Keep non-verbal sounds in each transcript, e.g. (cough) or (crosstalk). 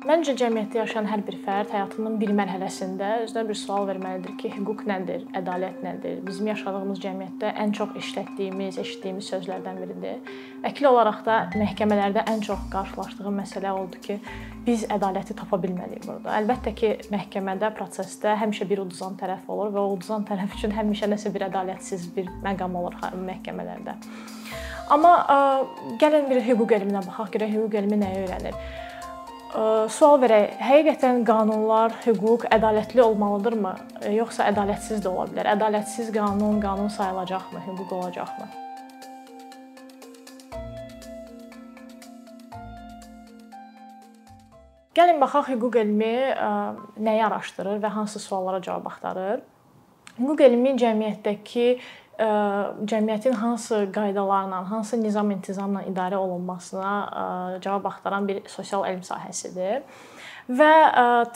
Məncə cəmiyyətdə yaşayan hər bir fərd həyatının bir mərhələsində özünə bir sual verməlidir ki, hüquq nədir, ədalət nədir? Bizim yaşadığımız cəmiyyətdə ən çox işlətdiyimiz, eşitdiyimiz sözlərdən biridir. Vəkil olaraq da məhkəmələrdə ən çox qarşılaşdığım məsələ oldu ki, biz ədaləti tapa bilmədik burada. Əlbəttə ki, məhkəmədə, prosesdə həmişə bir uduzan tərəf olur və o uduzan tərəf üçün həmişə nəsə bir ədalətsiz bir məqam olur məhkəmələrdə. Amma gəlin bir hüquq elminə baxaq, görək hüquq elmi nəyi öyrənir sual verək. Həqiqətən qanunlar, hüquq ədalətli olmalıdırmı, yoxsa ədalətsiz də ola bilər? Ədalətsiz qanun qanun sayılacaqmı, hüquq olacaqmı? Gəlin baxaq hüquq elmi nəyi araşdırır və hansı suallara cavab axtarır. Hüquq elmi cəmiyyətdəki cəmiyyətin hansı qaydalarla, hansı nizam-intizamla idarə olunmasına cavab axtaran bir sosial elm sahəsidir. Və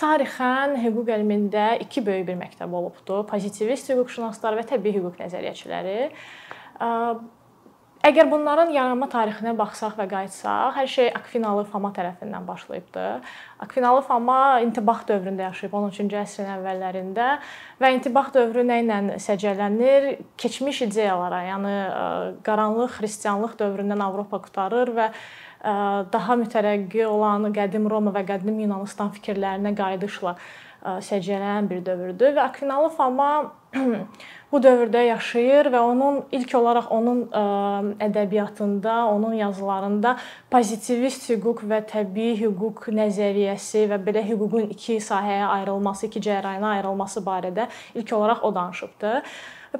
tarixən hüquq elmində iki böyük bir məktəb olubdu. Pozitivist hüquqşünaslar və təbii hüquq nəzəriyyəçiləri. Əgər bunların yaranma tarixinə baxsaq və qayıtsaq, hər şey Akvinalı Foma tərəfindən başlayıbdı. Akvinalı Foma intibah dövründə yaşayıb 13-cü əsrin əvvəllərində və intibah dövrü nə ilə səciyyələnir? Keçmiş ideyalara, yəni qaranlıq xristianlıq dövründən Avropa qutarır və daha mütərəqqi olan qədim Roma və qədim Yunanıstan fikirlərinə qayıdışla səciyyələnən bir dövrdür və Akvinalı Foma (clears throat) bu dövrdə yaşayır və onun ilk olaraq onun ədəbiyyatında, onun yazılarında pozitivist hüquq və təbii hüquq nəzəriyyəsi və belə hüququn iki sahəyə ayrılması, iki cərayana ayrılması barədə ilk olaraq o danışıbdı.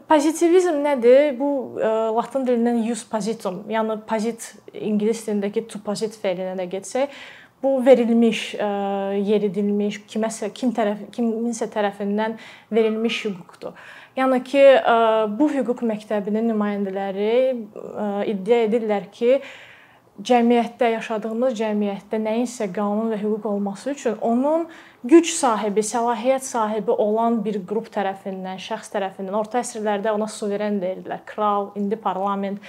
Pozitivizm nədir? Bu latın dilindən jus positum, yəni posit ingilis dilindəki to posit fe'ilinə də getsək, bu verilmiş, yeridilmiş, kiməsə kim tərəf kiminsə tərəfindən verilmiş hüquqdur. Yəni ki, bu hüquq məktəbinin nümayəndələri iddia edirlər ki, cəmiyyətdə yaşadığımız cəmiyyətdə nəyinsə qanun və hüquq olması üçün onun güc sahibi, səlahiyyət sahibi olan bir qrup tərəfindən, şəxs tərəfindən orta əsrlərdə ona suveren deyirlər, kral, indi parlament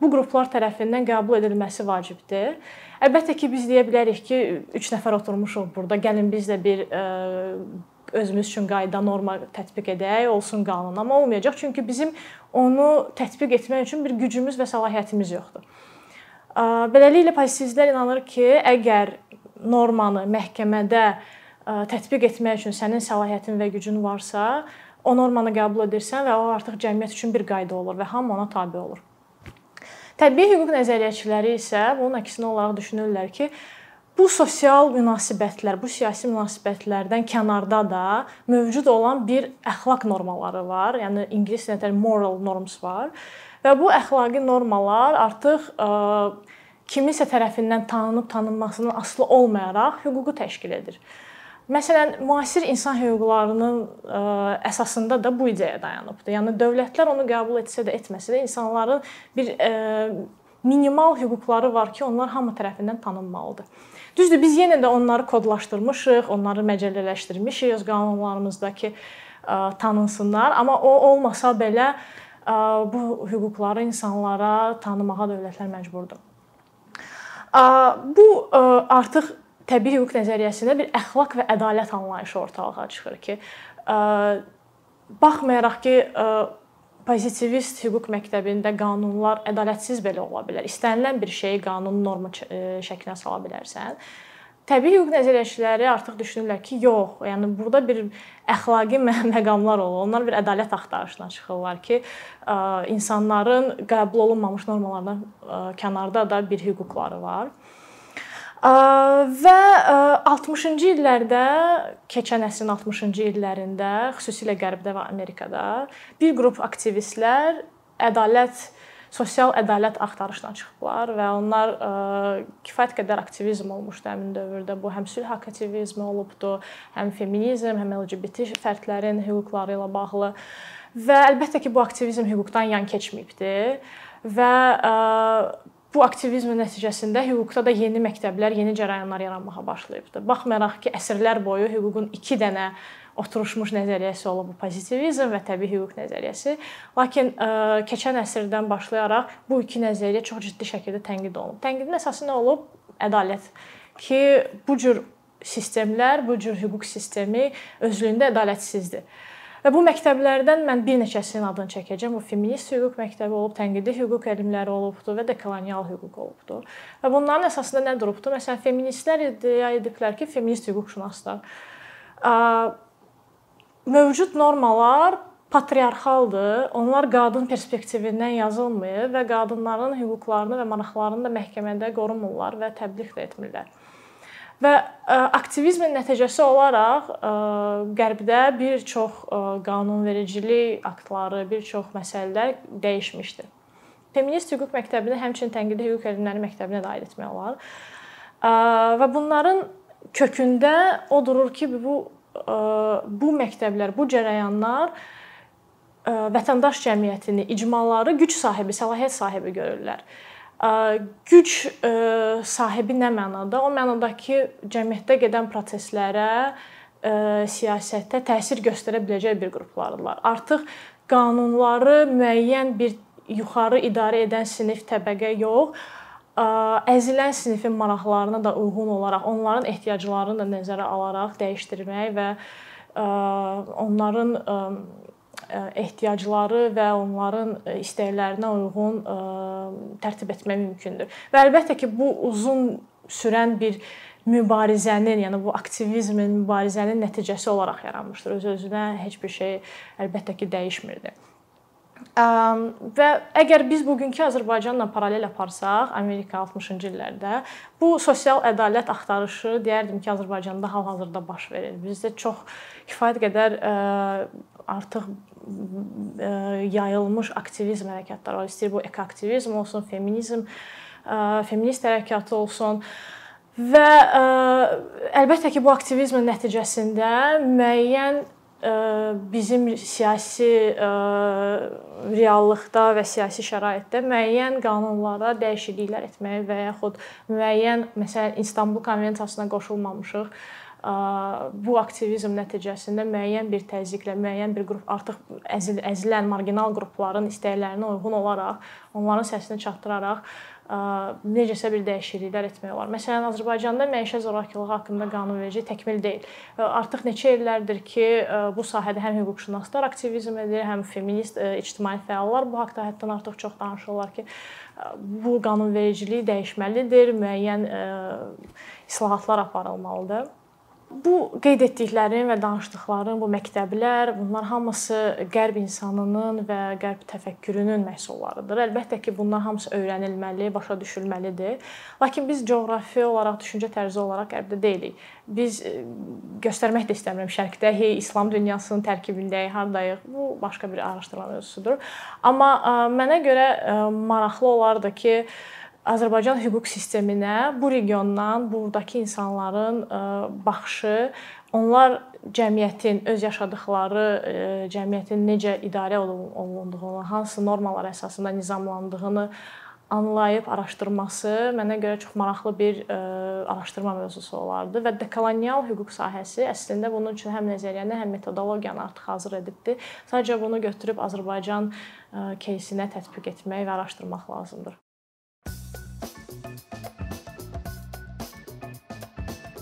bu qruplar tərəfindən qəbul edilməsi vacibdir. Əlbəttə ki, biz deyə bilərik ki, 3 nəfər oturmuşuq burada, gəlin biz də bir e, özümüz üçün qayda, norma tətbiq edək, olsun qanun, amma olmayacaq, çünki bizim onu tətbiq etmək üçün bir gücümüz və səlahiyyətimiz yoxdur. E, beləliklə pozitivistlər inanır ki, əgər normanı məhkəmədə e, tətbiq etmək üçün sənin səlahiyyətin və gücün varsa, o normanı qəbul edirsən və o artıq cəmiyyət üçün bir qayda olur və hamı ona tabe olur. Təbii hüquq nəzəriyyəçiləri isə bunun əksinə olaraq düşünürlər ki, bu sosial münasibətlər, bu siyasi münasibətlərdən kənarda da mövcud olan bir əxlaq normaları var. Yəni ingilis dilində moral norms var. Və bu əxlaqi normalar artıq ə, kiminsə tərəfindən tanınıb tanınmasından asılı olmayaraq hüququ təşkil edir. Məsələn, müasir insan hüquqlarının ə, əsasında da bu ideya dayanıbdı. Yəni dövlətlər onu qəbul etsə də, etməsə də insanların bir ə, minimal hüquqları var ki, onlar hamı tərəfindən tanınmalıdır. Düzdür, biz yenə də onları kodlaşdırmışıq, onları məcəllələşdirmişik öz qanunlarımızda ki, ə, tanınsınlar, amma o olmasa belə ə, bu hüquqları insanlara tanımağa dövlətlər məcburdur. Bu artıq təbii hüquq nəzəriyyəsində bir əxlaq və ədalət anlayışı ortalığa çıxır ki, baxmayaraq ki, pozitivist hüquq məktəbində qanunlar ədalətsiz belə ola bilər. İstənilən bir şeyi qanun norma şəklinə sala bilərsən. Təbii hüquq nəzəriyyəçiləri artıq düşünürlər ki, yox, yəni burada bir əxlaqi (laughs) məqamlar olur. Onlar bir ədalət axtarışına çıxırlar ki, insanların qəbul olunmamış normalardan kənarda da bir hüquqları var. Və 60-cı illərdə, keçən əsrin 60-cı illərində, xüsusilə Qərbdə və Amerikada bir qrup aktivistlər ədalət sosial ədalət axtarışına çıxıblar və onlar kifayət qədər aktivizm olmuşdu həmin dövrdə. Bu həm sülh aktivizmi olubdu, həm feminizm, həm LGBT fərdlərin hüquqları ilə bağlı. Və əlbəttə ki, bu aktivizm hüquqdan yan keçməyibdi və bu aktivizmin nəticəsində hüquqda da yeni məktəblər, yeni cərəyanlar yaranmağa başlayıbdı. Baxmayaraq ki, əsrlər boyu hüququn 2 dənə oturmuş nəzəriyyəsi olub bu pozitivizm və təbii hüquq nəzəriyyəsi. Lakin ə, keçən əsrdən başlayaraq bu iki nəzəriyyə çox ciddi şəkildə tənqid olunub. Tənqidin əsası nə olub? Ədalət. Ki bu cür sistemlər, bu cür hüquq sistemi özlüyündə ədalətsizdir. Və bu məktəblərdən mən bir neçəsinin adını çəkəcəm. Bu feminist hüquq məktəbi olub, tənqidi hüquq elmləri olubdu və də kolonial hüquq olubdu. Və bunların əsasında nə durubdu? Məsələn, feministlər iddia ediblər ki, feminist hüquqşünaslar mövcud normalar patriarxaldır. Onlar qadın perspektivindən yazılmayıb və qadınların hüquqlarını və maraqlarını da məhkəmədə qorumurlar və təbliğ də etmirlər. Və e, aktivizmin nəticəsi olaraq e, Qərbdə bir çox e, qanunvericilik aktları, bir çox məsələlər dəyişmişdi. Feminist hüquq məktəbini həmçinin tənqidi hüquq elmləri məktəbinə də aid etmək olar. Və bunların kökündə o durur ki, bu bu məktəblər, bu cərəyanlar vətəndaş cəmiyyətini, icmaları güc sahibi, səlahiyyət sahibi görürlər güc sahibi nə mənada? O mənada ki, cəmiyyətdə gedən proseslərə, siyasətə təsir göstərə biləcək bir qruplardırlar. Artıq qanunları müəyyən bir yuxarı idarə edən sinif, təbəqə yox, əzilən sinifin maraqlarına da uyğun olaraq, onların ehtiyaclarını da nəzərə alaraq dəyişdirmək və onların ehtiyacları və onların istəklərinə uyğun tərtib etmək mümkündür. Və əlbəttə ki, bu uzun sürən bir mübarizənin, yəni bu aktivizmin, mübarizənin nəticəsi olaraq yaranmışdır. Öz-özünə heç bir şey əlbəttə ki, dəyişmirdi. Və əgər biz bugünkü Azərbaycanla paralel aparsaq, Amerika 60-cı illərdə bu sosial ədalət axtarışı deyərdim ki, Azərbaycanda hal-hazırda baş verir. Bizdə çox kifayət qədər artıq yayılmış aktivizm hərəkətləri var. İstəyir bu ekoaktivizm olsun, feminizm, feminist hərəkatı olsun. Və əlbəttə ki, bu aktivizmin nəticəsində müəyyən bizim siyasi reallıqda və siyasi şəraitdə müəyyən qanunlara dəyişikliklər etməyə və yaxud müəyyən məsələn İstanbul konvensiyasına qoşulmamışıq bu aktivizm nəticəsində müəyyən bir təzyiqlə, müəyyən bir qrup artıq əzil, əzilən marginal qrupların istəklərinə uyğun olaraq, onların səsini çatdıraraq necəsə bir dəyişikliklər etmək olar. Məsələn, Azərbaycanda məişət zorakılığı haqqında qanunverici təkmil deyil. Artıq neçə illərdir ki, bu sahədə həm hüquqşünaslar aktivizm edir, həm feminist ictimai fəallar bu haqqda həddən artıq çox danışırlar ki, bu qanunvericilik dəyişməlidir, müəyyən islahatlar aparılmalıdır. Bu qeyd etdiklərim və danışdıqlarım, bu məktəblər, bunlar hamısı qərb insanının və qərb təfəkkürünün məhsullarıdır. Əlbəttə ki, bunlar hamısı öyrənilməli, başa düşülməlidir. Lakin biz coğrafi olaraq, düşüncə tərzi olaraq qərbdə deyilik. Biz e, göstərmək də istəmirəm şərqdə, hey İslam dünyasının tərkibindəyik, hardayıq. Bu başqa bir araşdırma mövzusudur. Amma e, mənə görə e, maraqlı olardı ki, Azərbaycan hüquq sisteminə bu regiondan, burdakı insanların e, baxışı, onlar cəmiyyətin öz yaşadıkları e, cəmiyyətin necə idarə olunduğunu, hansı normalar əsasında nizamlandığını anlayıb araşdırması mənə görə çox maraqlı bir ə, araşdırma mövzusu olardı və dekolonial hüquq sahəsi əslində bunun üçün həm nəzəriyyəni, həm metodologiyanı artıq hazır edibdi. Sadəcə bunu götürüb Azərbaycan keysinə tətbiq etmək və araşdırmaq lazımdır.